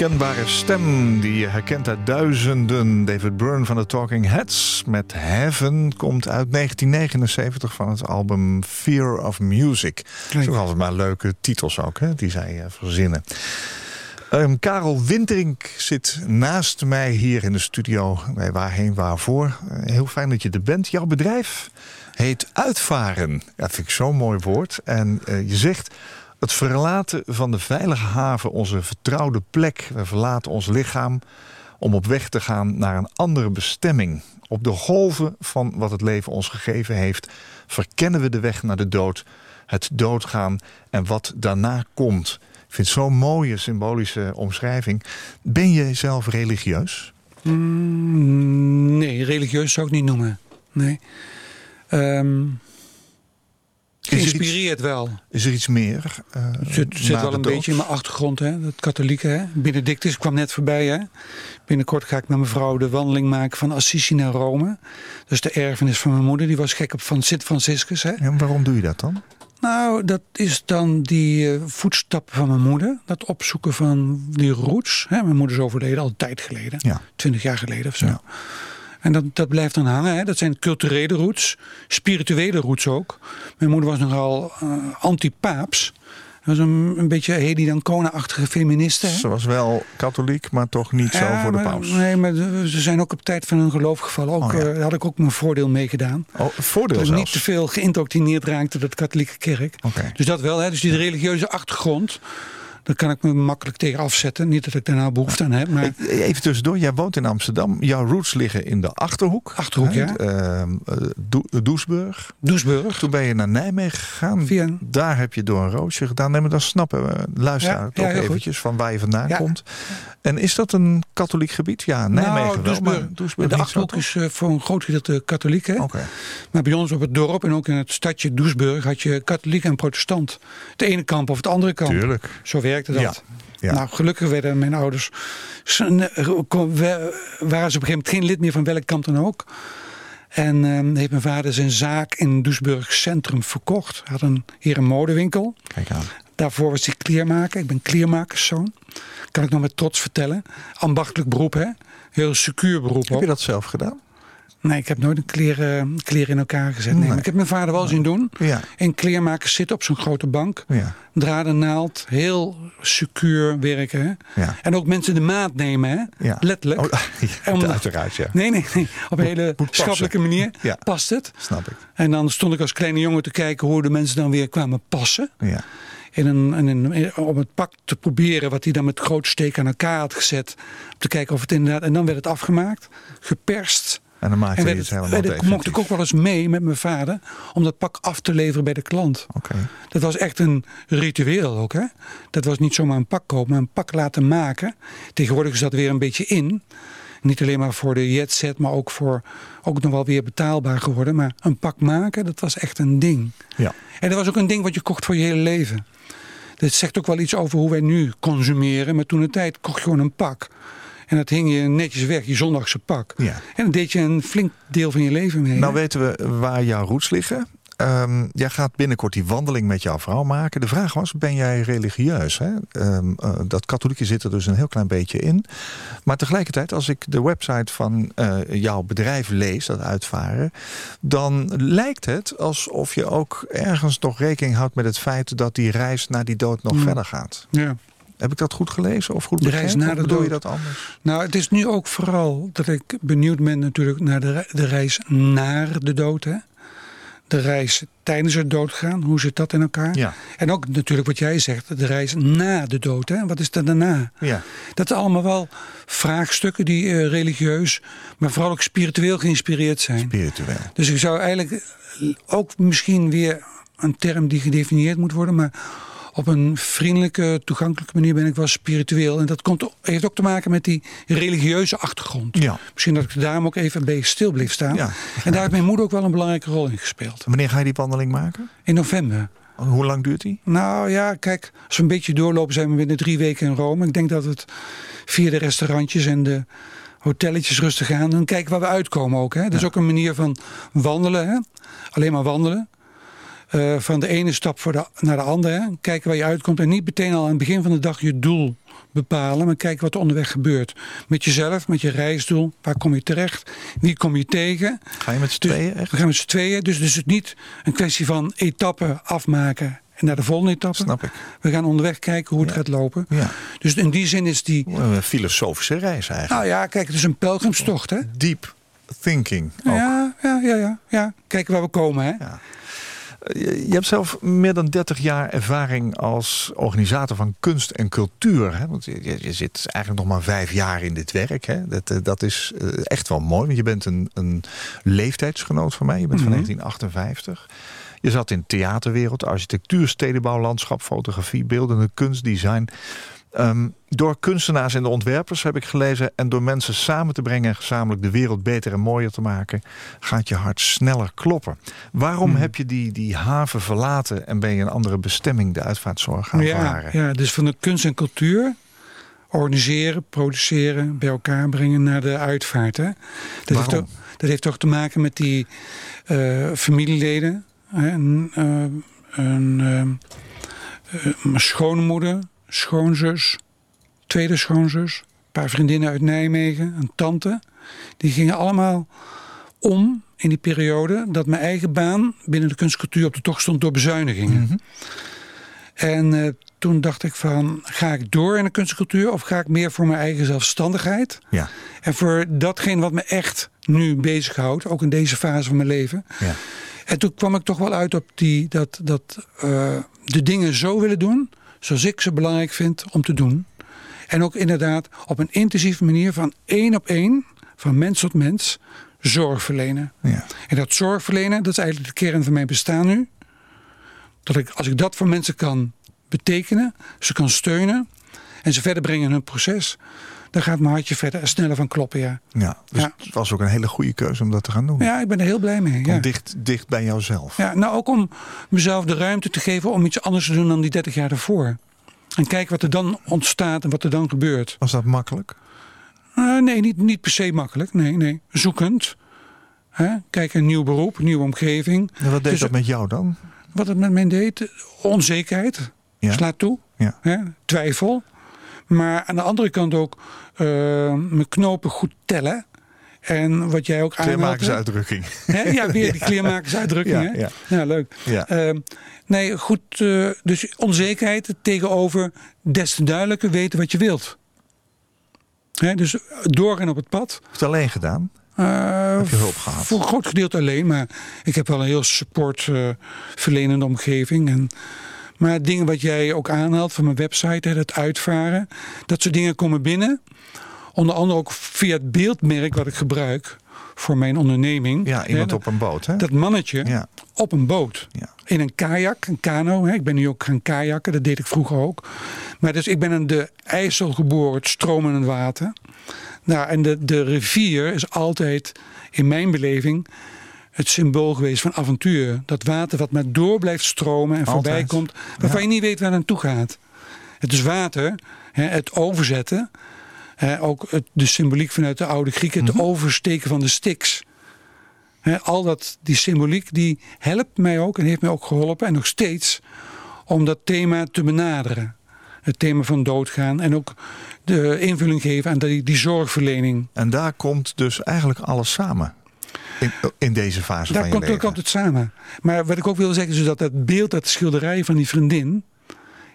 Onmiskenbare stem die je herkent uit duizenden. David Byrne van de Talking Heads met Heaven komt uit 1979 van het album Fear of Music. Kijk. Zo altijd maar leuke titels ook, hè, die zij eh, verzinnen. Ehm, Karel Winterink zit naast mij hier in de studio bij Waarheen Waarvoor. Eh, heel fijn dat je er bent. Jouw bedrijf heet Uitvaren. Dat vind ik zo'n mooi woord. En eh, je zegt het verlaten van de veilige haven, onze vertrouwde plek. We verlaten ons lichaam om op weg te gaan naar een andere bestemming. Op de golven van wat het leven ons gegeven heeft, verkennen we de weg naar de dood, het doodgaan en wat daarna komt. Ik vind het zo'n mooie symbolische omschrijving. Ben je zelf religieus? Mm, nee, religieus zou ik niet noemen. Nee. Ehm, er geïnspireerd wel. Is er iets meer? Het zit, zit wel een dood? beetje in mijn achtergrond, hè? het katholieke. Hè? Benedictus kwam net voorbij. Hè? Binnenkort ga ik met mijn vrouw de wandeling maken van Assisi naar Rome. Dus de erfenis van mijn moeder, die was gek op van Sint Franciscus. Hè? En waarom doe je dat dan? Nou, dat is dan die eh, voetstappen van mijn moeder. Dat opzoeken van die roots. Hè? Mijn moeder is overleden al een tijd geleden. Ja. Twintig jaar geleden of zo. Ja. En dat, dat blijft dan hangen. Hè? Dat zijn culturele roots. Spirituele roots ook. Mijn moeder was nogal eh, anti-paaps. Dat was een, een beetje Hedy Dancona-achtige feministe. hè? Ze was wel katholiek, maar toch niet zo voor de paus. Nee, maar ze zijn ook op tijd van hun geloof gevallen. Ook, Oh, ja. eh, daar had ik ook mijn voordeel mee gedaan. Oh, voordeel Dat ik niet zelfs. te veel geïndoctrineerd raakte door de katholieke kerk. Dus dat wel, hè? dus die religieuze achtergrond, daar kan ik me makkelijk tegen afzetten. Niet dat ik daar nou behoefte aan heb, maar Ik- Even tussendoor, jij woont in Amsterdam. Jouw roots liggen in de Achterhoek. Achterhoek, ja. eh, Doe- Doesburg. Doesburg. Toen ben je naar Nijmegen gegaan. Via- Daar heb je door een roosje gedaan. Nee, maar dan snappen we, luisteraar, Ja, ja, heel goed. eventjes van waar je vandaan komt. En is dat een katholiek gebied? Ja, Nijmegen nou, wel, Doesburg, maar Doesburg de Achterhoek is eh, voor een groot gedeelte katholiek. Hè? Oké. Maar bij ons op het dorp en ook in het stadje Doesburg had je katholiek en protestant. Het ene kamp of het andere kamp. Tuurlijk. Zo werkte dat. Ja, ja. Nou, gelukkig werden mijn ouders. waren ze op een gegeven moment geen lid meer van welk kamp dan ook. En ehm, heeft mijn vader zijn zaak in Doesburg Centrum verkocht. Hij had een, hier een modewinkel. Kijk aan. Daarvoor was hij kleermaker. Ik ben kleermakerszoon. Kan ik nog met trots vertellen. Ambachtelijk beroep, hè? Heel secuur beroep Heb ook. je dat zelf gedaan? Nee, ik heb nooit een kleren, kleren in elkaar gezet. Nee, Nee. maar ik heb mijn vader wel zien doen. Ja. In kleermakers zitten op zo'n grote bank. Ja. Draden, naald. Heel secuur werken. Hè? Ja. En ook mensen de maat nemen, hè? Ja. Letterlijk. Oh, ja, Om- uiteraard, ja. Nee, nee, nee. Op een hele schappelijke manier Ja. past het. Snap ik. En dan stond ik als kleine jongen te kijken hoe de mensen dan weer kwamen passen. Ja. In een, in een, om het pak te proberen wat hij dan met groot steek aan elkaar had gezet. Om te kijken of het inderdaad... En dan werd het afgemaakt, geperst. En dan maakte werd het het, helemaal het- mocht ik ook wel eens mee met mijn vader om dat pak af te leveren bij de klant. Oké. Dat was echt een ritueel ook. Hè? Dat was niet zomaar een pak kopen, maar een pak laten maken. Tegenwoordig is dat weer een beetje in. Niet alleen maar voor de jetset, maar ook voor ook nog wel weer betaalbaar geworden. Maar een pak maken, dat was echt een ding. Ja. En dat was ook een ding wat je kocht voor je hele leven. Dit zegt ook wel iets over hoe wij nu consumeren. Maar toen de tijd kocht je gewoon een pak. En dat hing je netjes weg, je zondagse pak. Ja. En dan deed je een flink deel van je leven mee. Nou hè? weten we waar jouw roots liggen. Ehm, jij gaat binnenkort die wandeling met jouw vrouw maken. De vraag was, ben jij religieus? Hè? Ehm, eh, dat katholieke zit er dus een heel klein beetje in. Maar tegelijkertijd, als ik de website van eh, jouw bedrijf lees, dat uitvaren... dan lijkt het alsof je ook ergens nog rekening houdt met het feit... dat die reis naar die dood nog Hmm. verder gaat. ja. Heb ik dat goed gelezen of goed De begrepen? reis naar de je dat anders? Nou, het is nu ook vooral dat ik benieuwd ben natuurlijk naar de, de reis naar de dood. Hè? De reis tijdens het doodgaan, hoe zit dat in elkaar? Ja. En ook natuurlijk wat jij zegt, de reis na de dood. Hè? Wat is er daarna? Ja. Dat zijn allemaal wel vraagstukken die eh, religieus, maar vooral ook spiritueel geïnspireerd zijn. Spiritueel. Dus ik zou eigenlijk ook misschien weer een term die gedefinieerd moet worden, maar op een vriendelijke, toegankelijke manier ben ik wel spiritueel. En dat komt, heeft ook te maken met die religieuze achtergrond. Ja. Misschien dat ik daarom ook even bij stil bleef staan. Ja, en daar heeft mijn moeder ook wel een belangrijke rol in gespeeld. Wanneer ga je die wandeling maken? In november. Hoe lang duurt die? Nou ja, kijk, als we een beetje doorlopen zijn we binnen drie weken in Rome. Ik denk dat het via de restaurantjes en de hotelletjes rustig gaan. Dan kijken waar we uitkomen ook. Hè. Dat is ook een manier van wandelen. Hè. Alleen maar wandelen. Eh, van de ene stap voor de, naar de andere. Hè. Kijken waar je uitkomt. En niet meteen al aan het begin van de dag je doel bepalen, maar kijken wat er onderweg gebeurt. Met jezelf, met je reisdoel, waar kom je terecht, wie kom je tegen. Ga je met z'n Dus tweeën echt? We gaan met z'n tweeën, dus, dus het is niet een kwestie van etappen afmaken en naar de volgende etappe. Snap ik. We gaan onderweg kijken hoe het Ja. gaat lopen. Ja. Dus in die zin is die. Een filosofische reis eigenlijk. Nou ja, kijk, het is een pelgrimstocht, hè? Deep thinking ook. Ja, ja, ja, ja, ja. Kijken waar we komen, hè? Ja. Je hebt zelf meer dan 30 jaar ervaring als organisator van kunst en cultuur. Hè? Want je, je- zit eigenlijk nog maar vijf jaar in dit werk. Hè? Dat, eh, dat is eh, echt wel mooi, want je bent een, een leeftijdsgenoot van mij. Je bent van Mhm. 1958. Je zat in theaterwereld, architectuur, stedenbouw, landschap, fotografie, beeldende kunst, design. Ehm, door kunstenaars en de ontwerpers heb ik gelezen... en door mensen samen te brengen en gezamenlijk de wereld beter en mooier te maken... gaat je hart sneller kloppen. Waarom Hmm. heb je die, die haven verlaten... en ben je een andere bestemming, de uitvaartzorg, gaan ja, varen? ja, dus van de kunst en cultuur organiseren, produceren, bij elkaar brengen naar de uitvaart. Hè? Dat, heeft ook, dat heeft toch te maken met die eh, familieleden. Hè? Een, eh, een, eh, mijn schoonmoeder, schoonzus, tweede schoonzus, een paar vriendinnen uit Nijmegen, een tante. Die gingen allemaal om in die periode dat mijn eigen baan binnen de kunstcultuur op de tocht stond door bezuinigingen. Mhm. En eh, toen dacht ik van, ga ik door in de kunstcultuur of ga ik meer voor mijn eigen zelfstandigheid? Ja, En voor datgene wat me echt nu bezighoudt, ook in deze fase van mijn leven. ja. En toen kwam ik toch wel uit op die, dat, dat eh, de dingen zo willen doen, zoals ik ze belangrijk vind om te doen. En ook inderdaad op een intensieve manier van één op één, van mens tot mens, zorg verlenen. ja. En dat zorg verlenen, dat is eigenlijk de kern van mijn bestaan nu. Dat ik, als ik dat voor mensen kan betekenen, ze kan steunen en ze verder brengen in hun proces, dan gaat mijn hartje verder en sneller van kloppen, ja. ja. Dus Ja. het was ook een hele goede keuze om dat te gaan doen. Ja, ik ben er heel blij mee. Ja. dicht, dicht bij jouzelf. Ja, nou ook om mezelf de ruimte te geven om iets anders te doen dan die 30 jaar daarvoor. En kijk wat er dan ontstaat en wat er dan gebeurt. Was dat makkelijk? Eh, nee, niet, niet per se makkelijk. Nee, nee. Zoekend. Hè? Kijk, een nieuw beroep, een nieuwe omgeving. En wat deed Dus- dat met jou dan? Wat het met mij deed, onzekerheid. Ja. Slaat toe. Ja. Hè? Twijfel. Maar aan de andere kant ook eh, mijn knopen goed tellen. En wat jij ook aanhaalde. Kleermakersuitdrukking. Hè? Ja, weer die kleermakersuitdrukking. Ja, hè? ja. ja, leuk. Ja. Ehm, nee, goed. eh, dus onzekerheid tegenover des te duidelijker weten wat je wilt. Hè, dus doorgaan op het pad. Heb je het alleen gedaan? Eh, Heb je hulp gehad? Voor een groot gedeelte alleen, maar ik heb wel een heel support verlenende omgeving. En, maar dingen wat jij ook aanhaalt van mijn website, hè, het uitvaren, dat soort dingen komen binnen. Onder andere ook via het beeldmerk wat ik gebruik voor mijn onderneming. Ja, iemand Hè, op een boot, hè? Dat mannetje Ja. op een boot. Ja. In een kajak, een kano. Hè. Ik ben nu ook gaan kajakken, dat deed ik vroeger ook. Maar dus ik ben aan de IJssel geboren, het stromende water. Nou, en de, de rivier is altijd, in mijn beleving, het symbool geweest van avontuur. Dat water wat maar door blijft stromen en voorbij komt, waarvan Ja. je niet weet waar het naartoe gaat. Het is water, hè, het overzetten. Hè, ook het, de symboliek vanuit de oude Grieken, het oversteken van de Styx. Hè, al dat, die symboliek, die helpt mij ook en heeft mij ook geholpen en nog steeds om dat thema te benaderen. Het thema van doodgaan en ook de invulling geven aan die, die zorgverlening. En daar komt dus eigenlijk alles samen. In, in deze fase Daar van je komt, daar leven. komt het samen. Maar wat ik ook wil zeggen is dat dat beeld, dat schilderij van die vriendin...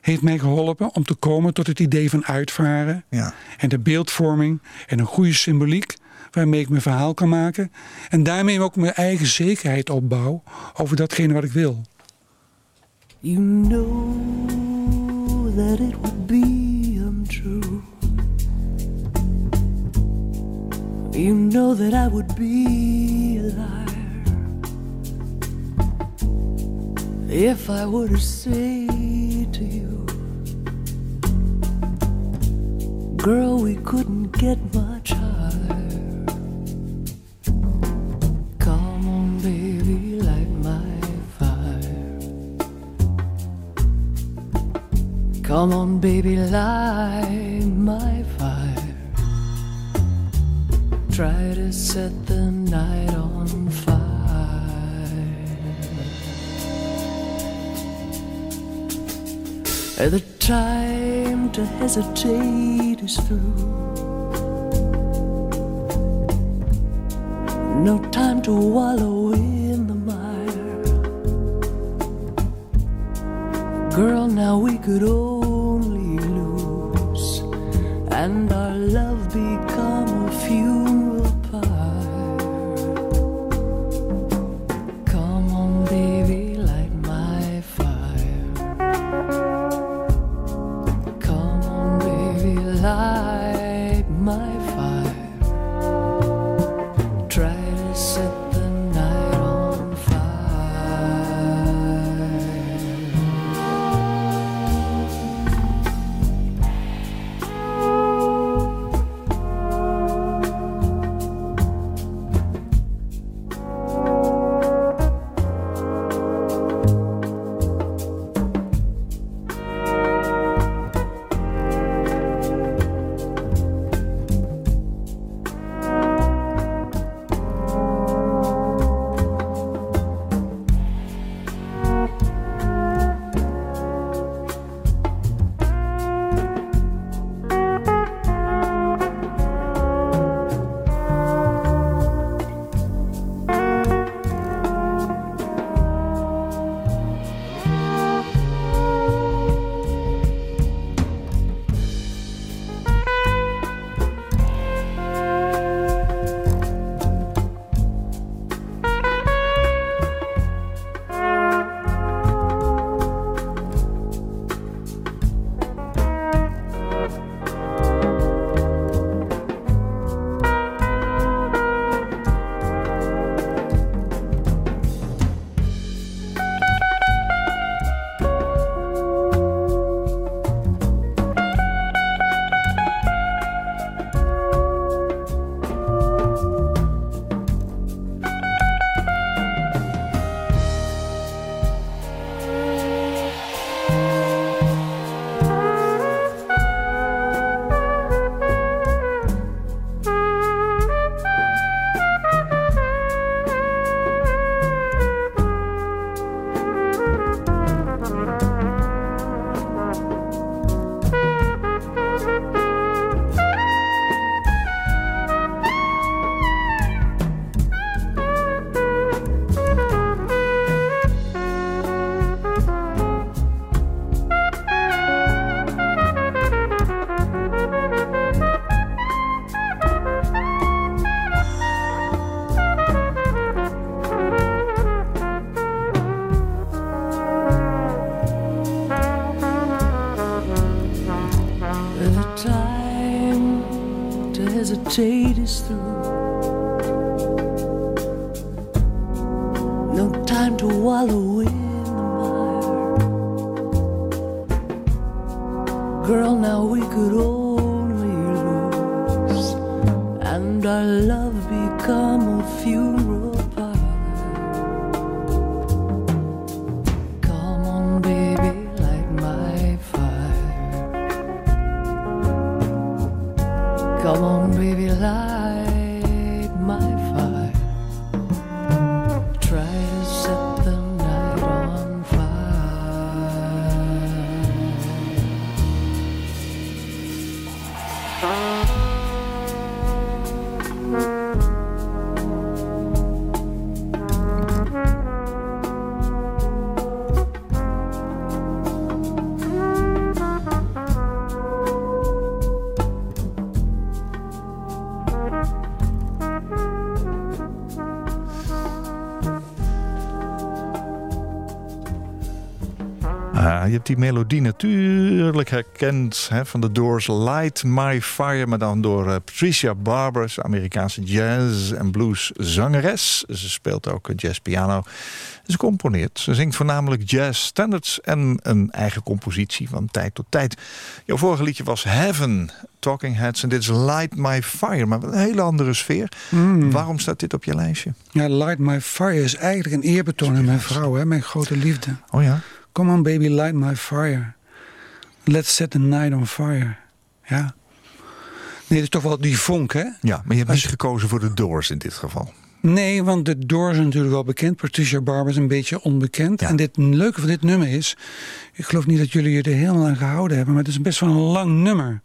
heeft mij geholpen om te komen tot het idee van uitvaren... Ja. en de beeldvorming en een goede symboliek... waarmee ik mijn verhaal kan maken. En daarmee ook mijn eigen zekerheid opbouw over datgene wat ik wil. You know that it would be untrue. You know that I would be liar if I were to say to you, Girl, we couldn't get much higher. Come on, baby, light my fire. Come on, baby, light my. Try to set the night on fire. The time to hesitate is through. No time to wallow in the mire. Girl, now we could only lose, and our love become wallow in the mire. Girl, now we could only Je die melodie natuurlijk herkend hè, van de Doors Light My Fire, maar dan door eh, Patricia Barber, Amerikaanse jazz- en blues zangeres. Ze speelt ook eh, jazzpiano. Ze componeert. Ze zingt voornamelijk jazz standards en een eigen compositie van tijd tot tijd. Jouw vorige liedje was Heaven, Talking Heads, en dit is Light My Fire, maar een hele andere sfeer. Waarom staat dit op je lijstje? Ja, Light My Fire is eigenlijk een eerbetoon aan mijn vrouw, hè, mijn grote liefde. Oh ja, Come on baby, light my fire. Let's set the night on fire. Ja. Nee, dat is toch wel die vonk, hè? ja maar je hebt Als niet gekozen voor de Doors in dit geval. Nee, want de Doors is natuurlijk wel bekend. Patricia Barber is een beetje onbekend. Ja. En dit het leuke van dit nummer is... Ik geloof niet dat jullie er helemaal aan gehouden hebben... maar het is best wel een lang nummer.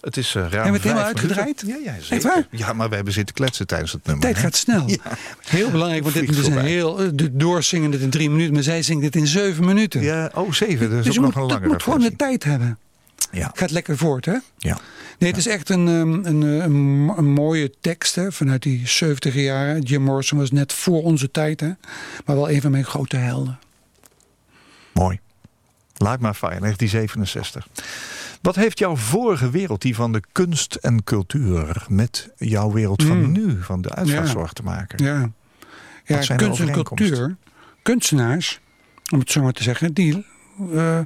Het is uh, ruim Hebben we het helemaal uitgedraaid? Ja, ja, Echt zeker. waar? Ja, maar we hebben zitten kletsen tijdens het De nummer. tijd hè? gaat snel. Ja. Heel belangrijk, want dit is een heel... eh, De Doors zingen dit in drie minuten... maar zij zingt dit in zeven minuten. Ja, oh, zeven. Dat is dus ook moet, nog een dat langere moet gewoon de tijd hebben. Ja, Gaat lekker voort, hè? ja. Nee, het is echt een, ehm, een, eh, een, mo- een mooie tekst hè, vanuit die 70 jaren. Jim Morrison was net voor onze tijd, hè, maar wel een van mijn grote helden. Mooi. Like My Fire, 1967. Wat heeft jouw vorige wereld, die van de kunst en cultuur, met jouw wereld van Mm. nu, van de uitvaartzorg te maken? Ja, ja kunst en cultuur, kunstenaars, om het zo maar te zeggen, die eh,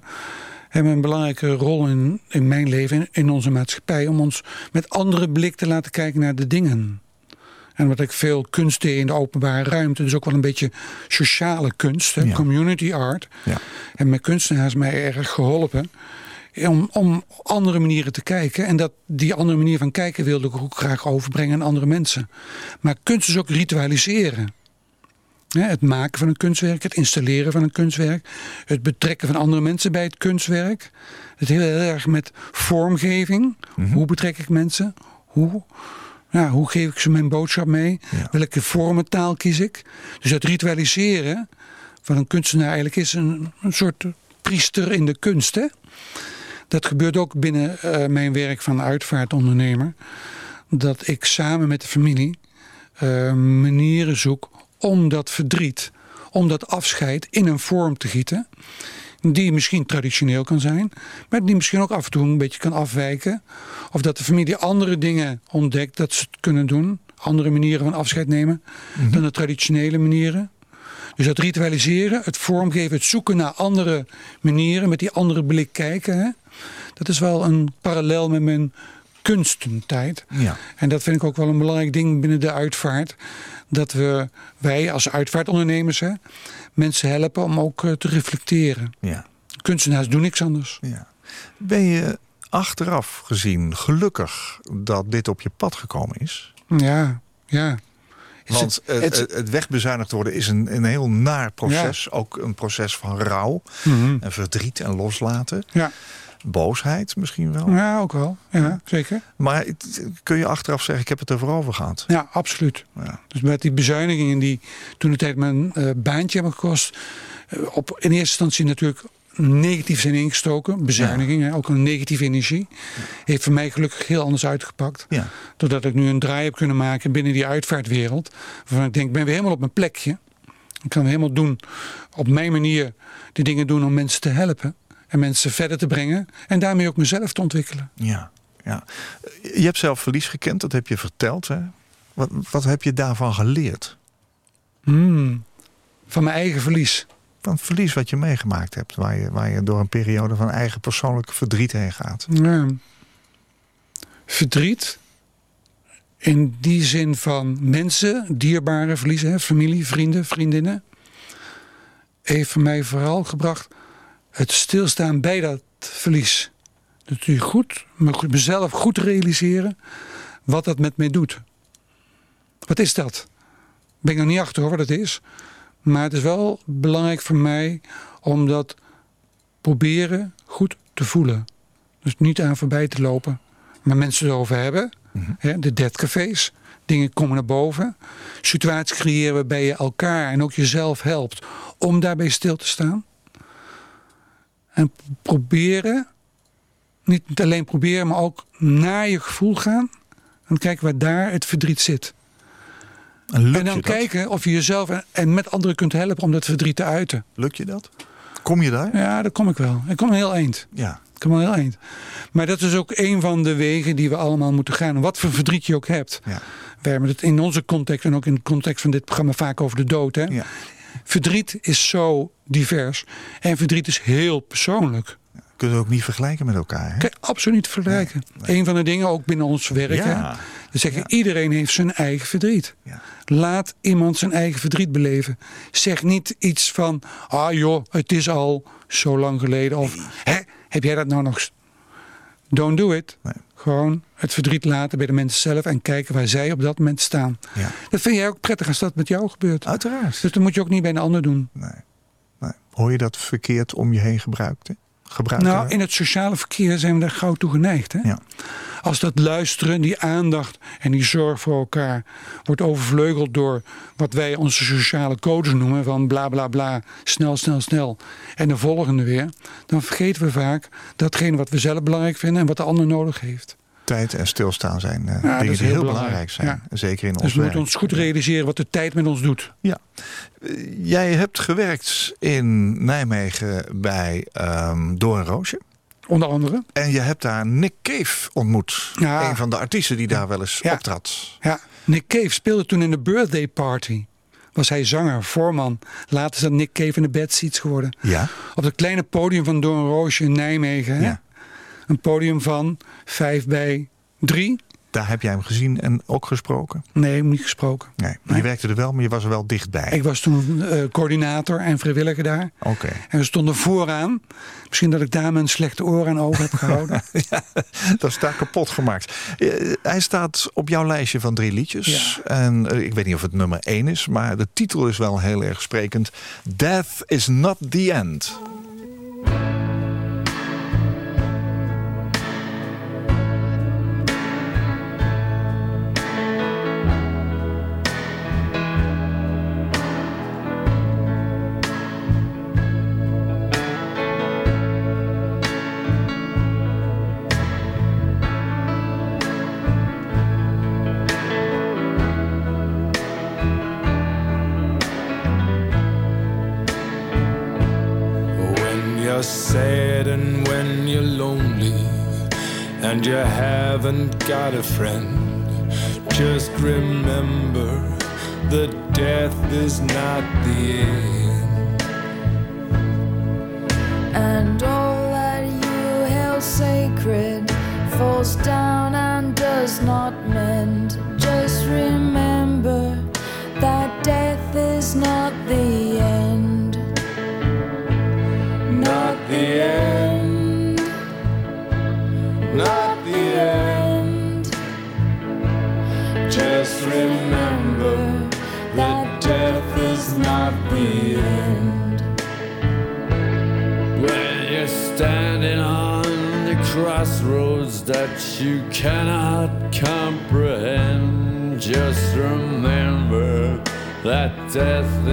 hebben een belangrijke rol in, in mijn leven, in, in onze maatschappij, om ons met andere blik te laten kijken naar de dingen. En wat ik veel kunst deed in de openbare ruimte, dus ook wel een beetje sociale kunst, hè, Ja. community art. Ja. En mijn kunstenaars mij erg geholpen om, om andere manieren te kijken. En dat die andere manier van kijken wilde ik ook graag overbrengen aan andere mensen. Maar kunst is ook ritualiseren. Het maken van een kunstwerk, het installeren van een kunstwerk, het betrekken van andere mensen bij het kunstwerk. Het heel, heel erg met vormgeving. Mhm. Hoe betrek ik mensen? Hoe, ja, hoe geef ik ze mijn boodschap mee? Ja. Welke vormentaal kies ik? Dus het ritualiseren van een kunstenaar eigenlijk is een, een soort priester in de kunst. Hè? Dat gebeurt ook binnen eh, mijn werk van uitvaartondernemer. Dat ik samen met de familie eh, manieren zoek om dat verdriet, om dat afscheid in een vorm te gieten. Die misschien traditioneel kan zijn, maar die misschien ook af en toe een beetje kan afwijken. Of dat de familie andere dingen ontdekt dat ze het kunnen doen. Andere manieren van afscheid nemen dan de traditionele manieren. Dus het ritualiseren, het vormgeven, het zoeken naar andere manieren, met die andere blik kijken. Hè? Dat is wel een parallel met mijn kunstentijd. Ja. En dat vind ik ook wel een belangrijk ding binnen de uitvaart. Dat we, wij als uitvaartondernemers, hè, mensen helpen om ook eh, te reflecteren. Ja. Kunstenaars doen niks anders. ja. Ben je achteraf gezien gelukkig dat dit op je pad gekomen is? Ja, ja. Want het- het, het- het, wegbezuinigd worden is een, een heel naar proces. Ook een proces van rouw Mhm. en verdriet en loslaten. Ja. Boosheid misschien wel. ja, ook wel. Ja, zeker. Maar het- kun je achteraf zeggen, ik heb het ervoor over gehad. Ja, absoluut. Ja. Dus met die bezuinigingen die toen de tijd mijn eh, baantje hebben gekost. eh, op, in eerste instantie natuurlijk negatief zijn ingestoken. Bezuinigingen, ook een negatieve energie. Heeft voor mij gelukkig heel anders uitgepakt. Ja. Doordat ik nu een draai heb kunnen maken binnen die uitvaartwereld. Waarvan ik denk, ik ben weer helemaal op mijn plekje. Ik kan helemaal doen, op mijn manier, die dingen doen om mensen te helpen. En mensen verder te brengen. En daarmee ook mezelf te ontwikkelen. Ja, ja. Je hebt zelf verlies gekend, dat heb je verteld. Hè? Wat, wat heb je daarvan geleerd? Hmm. Van mijn eigen verlies. Van verlies wat je meegemaakt hebt, waar je, waar je door een periode van eigen persoonlijk verdriet heen gaat. Ja. Verdriet. In die zin van mensen, dierbare verliezen, familie, vrienden, vriendinnen. Heeft voor mij vooral gebracht het stilstaan bij dat verlies. Dat u goed- mezelf goed realiseren wat dat met mij doet. Wat is dat? Ben ik nog niet achter hoor, wat het is. Maar het is wel belangrijk voor mij om dat proberen goed te voelen. Dus niet aan voorbij te lopen. Maar mensen erover hebben. Hè, de deadcafés. Dingen komen naar boven. Situaties creëren waarbij je elkaar en ook jezelf helpt. Om daarbij stil te staan. En proberen. Niet alleen proberen, maar ook naar je gevoel gaan. En kijken waar daar het verdriet zit. En dan kijken of je jezelf en- en met anderen kunt helpen om dat verdriet te uiten. Lukt je dat? Kom je daar? Ja, daar kom ik wel. Ik kom heel eind. Ja. Ik kom heel eind. Maar dat is ook een van de wegen die we allemaal moeten gaan. Wat voor verdriet je ook hebt. Ja. We hebben het in onze context en ook in de context van dit programma vaak over de dood. Hè? ja. Verdriet is zo divers. En verdriet is heel persoonlijk. Kun je het ook niet vergelijken met elkaar. Hè? Kan je absoluut niet vergelijken. Een van de dingen ook binnen ons werk. Ja. Hè? We zeggen iedereen heeft zijn eigen verdriet. Laat iemand zijn eigen verdriet beleven. Zeg niet iets van, ah joh, het is al zo lang geleden. Of, hè, heb jij dat nou nog... Don't do it. Nee. Gewoon het verdriet laten bij de mensen zelf en kijken waar zij op dat moment staan. Ja. Dat vind jij ook prettig als dat met jou gebeurt. Uiteraard. Dus dat moet je ook niet bij een ander doen. Nee. Nee. Hoor je dat verkeerd om je heen gebruikt? hè? Nou, in het sociale verkeer zijn we daar gauw toe geneigd. Hè? Ja. Als dat luisteren, die aandacht en die zorg voor elkaar wordt overvleugeld door wat wij onze sociale codes noemen: van bla bla bla, snel, snel, snel. En de volgende weer. Dan vergeten we vaak datgene wat we zelf belangrijk vinden en wat de ander nodig heeft. Tijd en stilstaan zijn eh, dat dingen is die heel heel belangrijk. belangrijk zijn. Ja. Zeker in ons Dus we werk. moeten ons goed realiseren wat de tijd met ons doet. Ja. Eh, Jij hebt gewerkt in Nijmegen bij ehm Doornroosje. Onder andere. En je hebt daar Nick Cave ontmoet. Ja. Een van de artiesten die daar wel eens Ja. optrad. Ja, Nick Cave speelde toen in de birthday party. Was hij zanger, voorman. Later is dat Nick Cave in de Bad Seats geworden. Ja. Op het kleine podium van Doornroosje in Nijmegen. Hè? Ja. Een podium van 5 bij 3. Daar heb jij hem gezien en ook gesproken? Nee, niet gesproken. Nee. Je werkte er wel, maar je was er wel dichtbij. Ik was toen eh, coördinator en vrijwilliger daar. Oké. En we stonden vooraan. Misschien dat ik daar mijn slechte oren aan ogen heb gehouden. Dat is daar kapot gemaakt. Eh, hij staat op jouw lijstje van drie liedjes. En eh, ik weet niet of het nummer één is, maar de titel is wel heel erg sprekend. Death is not the end.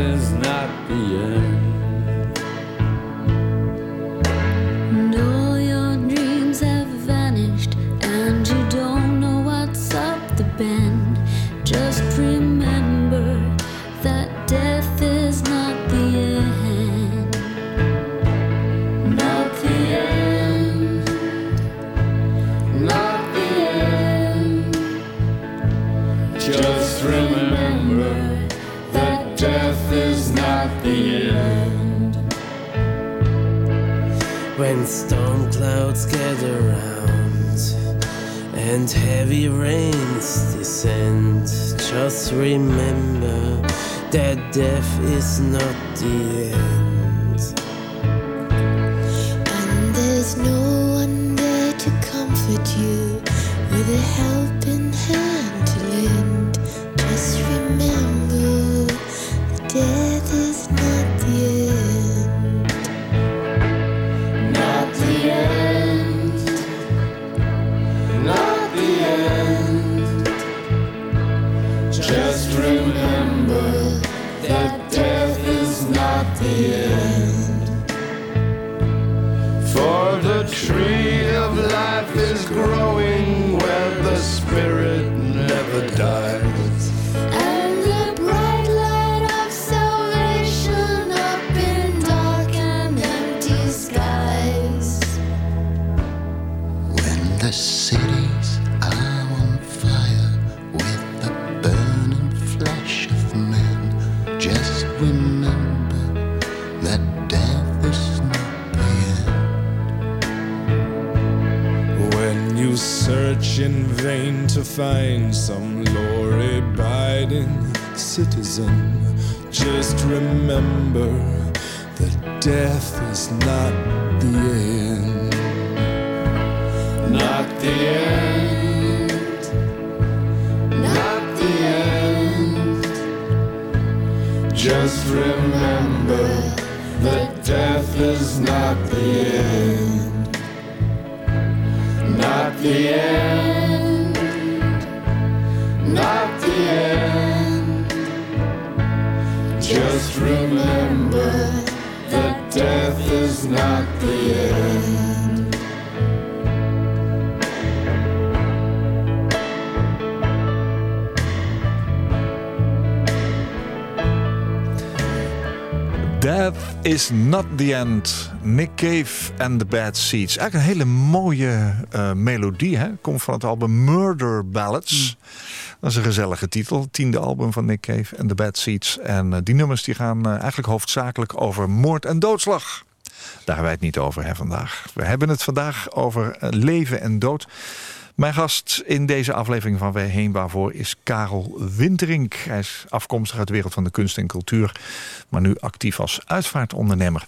Is not the end. And heavy rains descend, just remember that death is not the end. The cities are on fire with the burning flesh of men, just remember that death is not the end. When you search in vain to find some law abiding citizen, just remember that death is not Not the end. Nick Cave and the Bad Seeds. Eigenlijk een hele mooie eh, melodie. Hè? Komt van het album Murder Ballads. Dat is een gezellige titel. Tiende album van Nick Cave and the Bad Seeds. En eh, die nummers die gaan eh, eigenlijk hoofdzakelijk over moord en doodslag. Daar hebben wij het niet over hè, vandaag. We hebben het vandaag over leven en dood. Mijn gast in deze aflevering van Wij Heen Waarvoor is Karel Winterink. Hij is afkomstig uit de wereld van de kunst en cultuur, maar nu actief als uitvaartondernemer.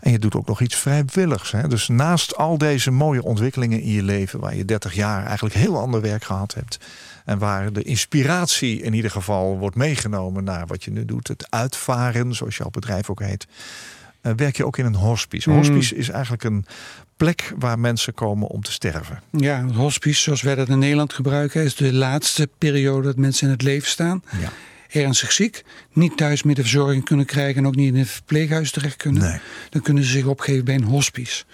En je doet ook nog iets vrijwilligs. Hè? Dus naast al deze mooie ontwikkelingen in je leven, waar je 30 jaar eigenlijk heel ander werk gehad hebt. En waar de inspiratie in ieder geval wordt meegenomen naar wat je nu doet. Het uitvaren, zoals jouw bedrijf ook heet. eh, werk je ook in een hospice. Mm. Hospice is eigenlijk een plek waar mensen komen om te sterven. Ja, het hospice, zoals wij dat in Nederland gebruiken, is de laatste periode dat mensen in het leven staan. Ja. Ernstig ziek, niet thuis meer de verzorging kunnen krijgen en ook niet in een verpleeghuis terecht kunnen. Nee. Dan kunnen ze zich opgeven bij een hospice.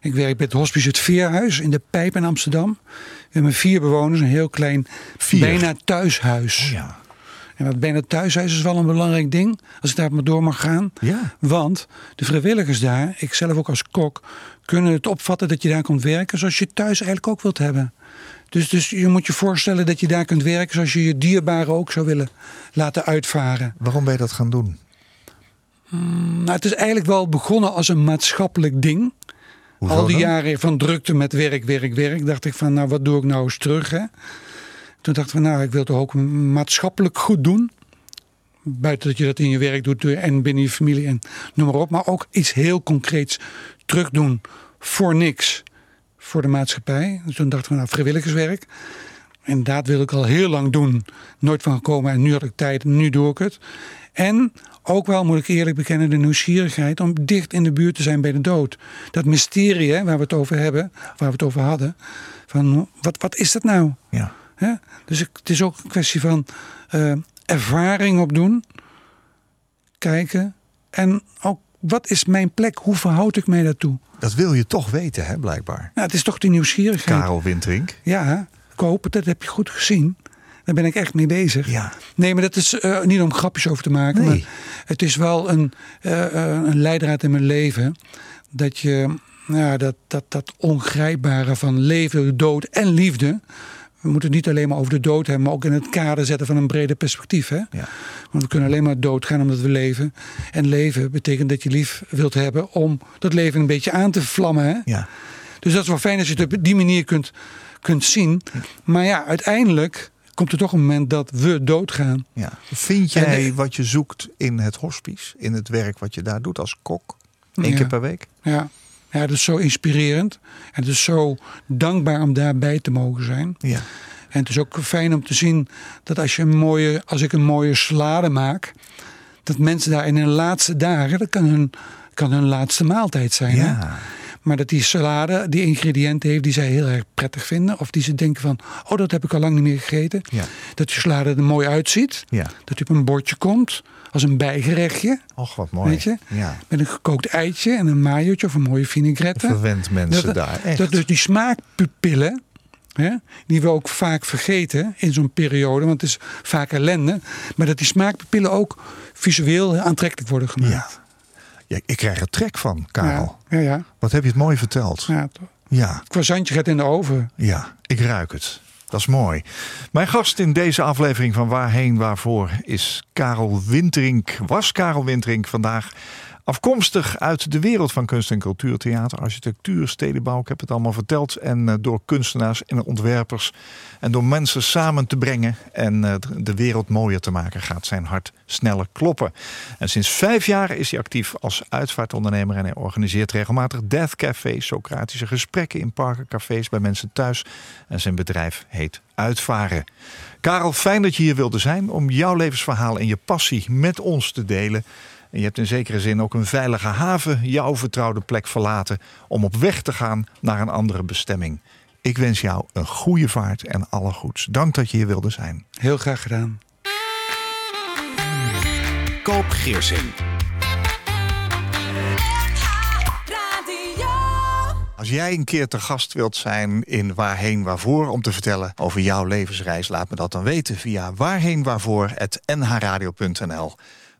Ik werk bij het hospice Het Veerhuis in de Pijp in Amsterdam. We hebben vier bewoners, een heel klein, Vier? bijna thuishuis. Oh ja. En dat bijna thuishuis is wel een belangrijk ding, als ik daar maar door mag gaan. Ja. Want de vrijwilligers daar, ik zelf ook als kok, kunnen het opvatten dat je daar komt werken zoals je thuis eigenlijk ook wilt hebben. Dus, dus je moet je voorstellen dat je daar kunt werken zoals je je dierbaren ook zou willen laten uitvaren. Waarom ben je dat gaan doen? Nou, het is eigenlijk wel begonnen als een maatschappelijk ding. Hoezo Al die dan? jaren van drukte met werk, werk, werk, dacht ik van, nou wat doe ik nou eens terug? Hè? Toen dacht ik van, nou ik wil toch ook maatschappelijk goed doen. Buiten dat je dat in je werk doet en binnen je familie en noem maar op. Maar ook iets heel concreets terugdoen voor niks. Voor de maatschappij. Dus toen dacht ik van, nou vrijwilligerswerk. En dat wil ik al heel lang doen. Nooit van gekomen en nu had ik tijd en nu doe ik het. En ook wel, moet ik eerlijk bekennen, de nieuwsgierigheid om dicht in de buurt te zijn bij de dood. Dat mysterie hè, waar we het over hebben, waar we het over hadden. Van wat, wat is dat nou? Ja. Hè? Dus ik- het is ook een kwestie van eh, ervaring opdoen, kijken en ook wat is mijn plek? Hoe verhoud ik mij daartoe? Dat wil je toch weten, hè, blijkbaar. Nou, het is toch die nieuwsgierigheid. Karel Winterink. Ja, kopen, dat heb je goed gezien. Daar ben ik echt mee bezig. Ja. Nee, maar dat is eh, niet om grapjes over te maken. Nee. Maar het is wel een, eh, eh, een leidraad in mijn leven. Dat je ja, dat, dat, dat ongrijpbare van leven, dood en liefde. We moeten het niet alleen maar over de dood hebben, maar ook in het kader zetten van een breder perspectief. Hè? Ja. Want we kunnen alleen maar doodgaan omdat we leven. En leven betekent dat je lief wilt hebben om dat leven een beetje aan te vlammen. Hè? Ja. Dus dat is wel fijn als je het op die manier kunt, kunt zien. Maar ja, uiteindelijk komt er toch een moment dat we doodgaan. ja. Vind jij wat je zoekt in het hospice? In het werk wat je daar doet als kok? Ja. keer per week? Ja. Ja, dat is zo inspirerend. En het is zo dankbaar om daarbij te mogen zijn. Ja. En het is ook fijn om te zien dat als, je een mooie, als ik een mooie salade maak... dat mensen daar in hun laatste dagen... dat kan hun, kan hun laatste maaltijd zijn. Hè? Ja. Maar dat die salade die ingrediënten heeft die zij heel erg prettig vinden. Of die ze denken van, oh dat heb ik al lang niet meer gegeten. Ja. Dat die salade er mooi uitziet. Ja. Dat die op een bordje komt. Als een bijgerechtje. Och, wat mooi. Weet je? Ja. Met een gekookt eitje en een mayootje of een mooie vinaigrette. Verwend mensen dat, daar. Echt. Dat dus die smaakpupillen. Hè, die we ook vaak vergeten in zo'n periode. Want het is vaak ellende. Maar dat die smaakpupillen ook visueel aantrekkelijk worden gemaakt. ja. ja. Ik krijg er trek van, Karel. Ja, ja. Wat heb je het mooi verteld. ja toch. Ja. Croissantje gaat in de oven. Ja, ik ruik het. Dat is mooi. Mijn gast in deze aflevering van Waarheen Waarvoor is Karel Winterink. Was Karel Winterink vandaag Afkomstig uit de wereld van kunst en cultuur, theater, architectuur, stedenbouw. Ik heb het allemaal verteld. En eh, door kunstenaars en ontwerpers. En door mensen samen te brengen en eh, de wereld mooier te maken, gaat zijn hart sneller kloppen. En sinds vijf jaar is hij actief als uitvaartondernemer. En hij organiseert regelmatig death cafés, Socratische gesprekken in parken, cafés bij mensen thuis. En zijn bedrijf heet Uitvaren. Karel, fijn dat je hier wilde zijn om jouw levensverhaal en je passie met ons te delen. En je hebt in zekere zin ook een veilige haven, jouw vertrouwde plek verlaten om op weg te gaan naar een andere bestemming. Ik wens jou een goede vaart en alle goeds. Dank dat je hier wilde zijn. Heel graag gedaan. Koop Geersing. Als jij een keer te gast wilt zijn in Waarheen Waarvoor om te vertellen over jouw levensreis, laat me dat dan weten via waarheenwaarvoor.nhradio.nl.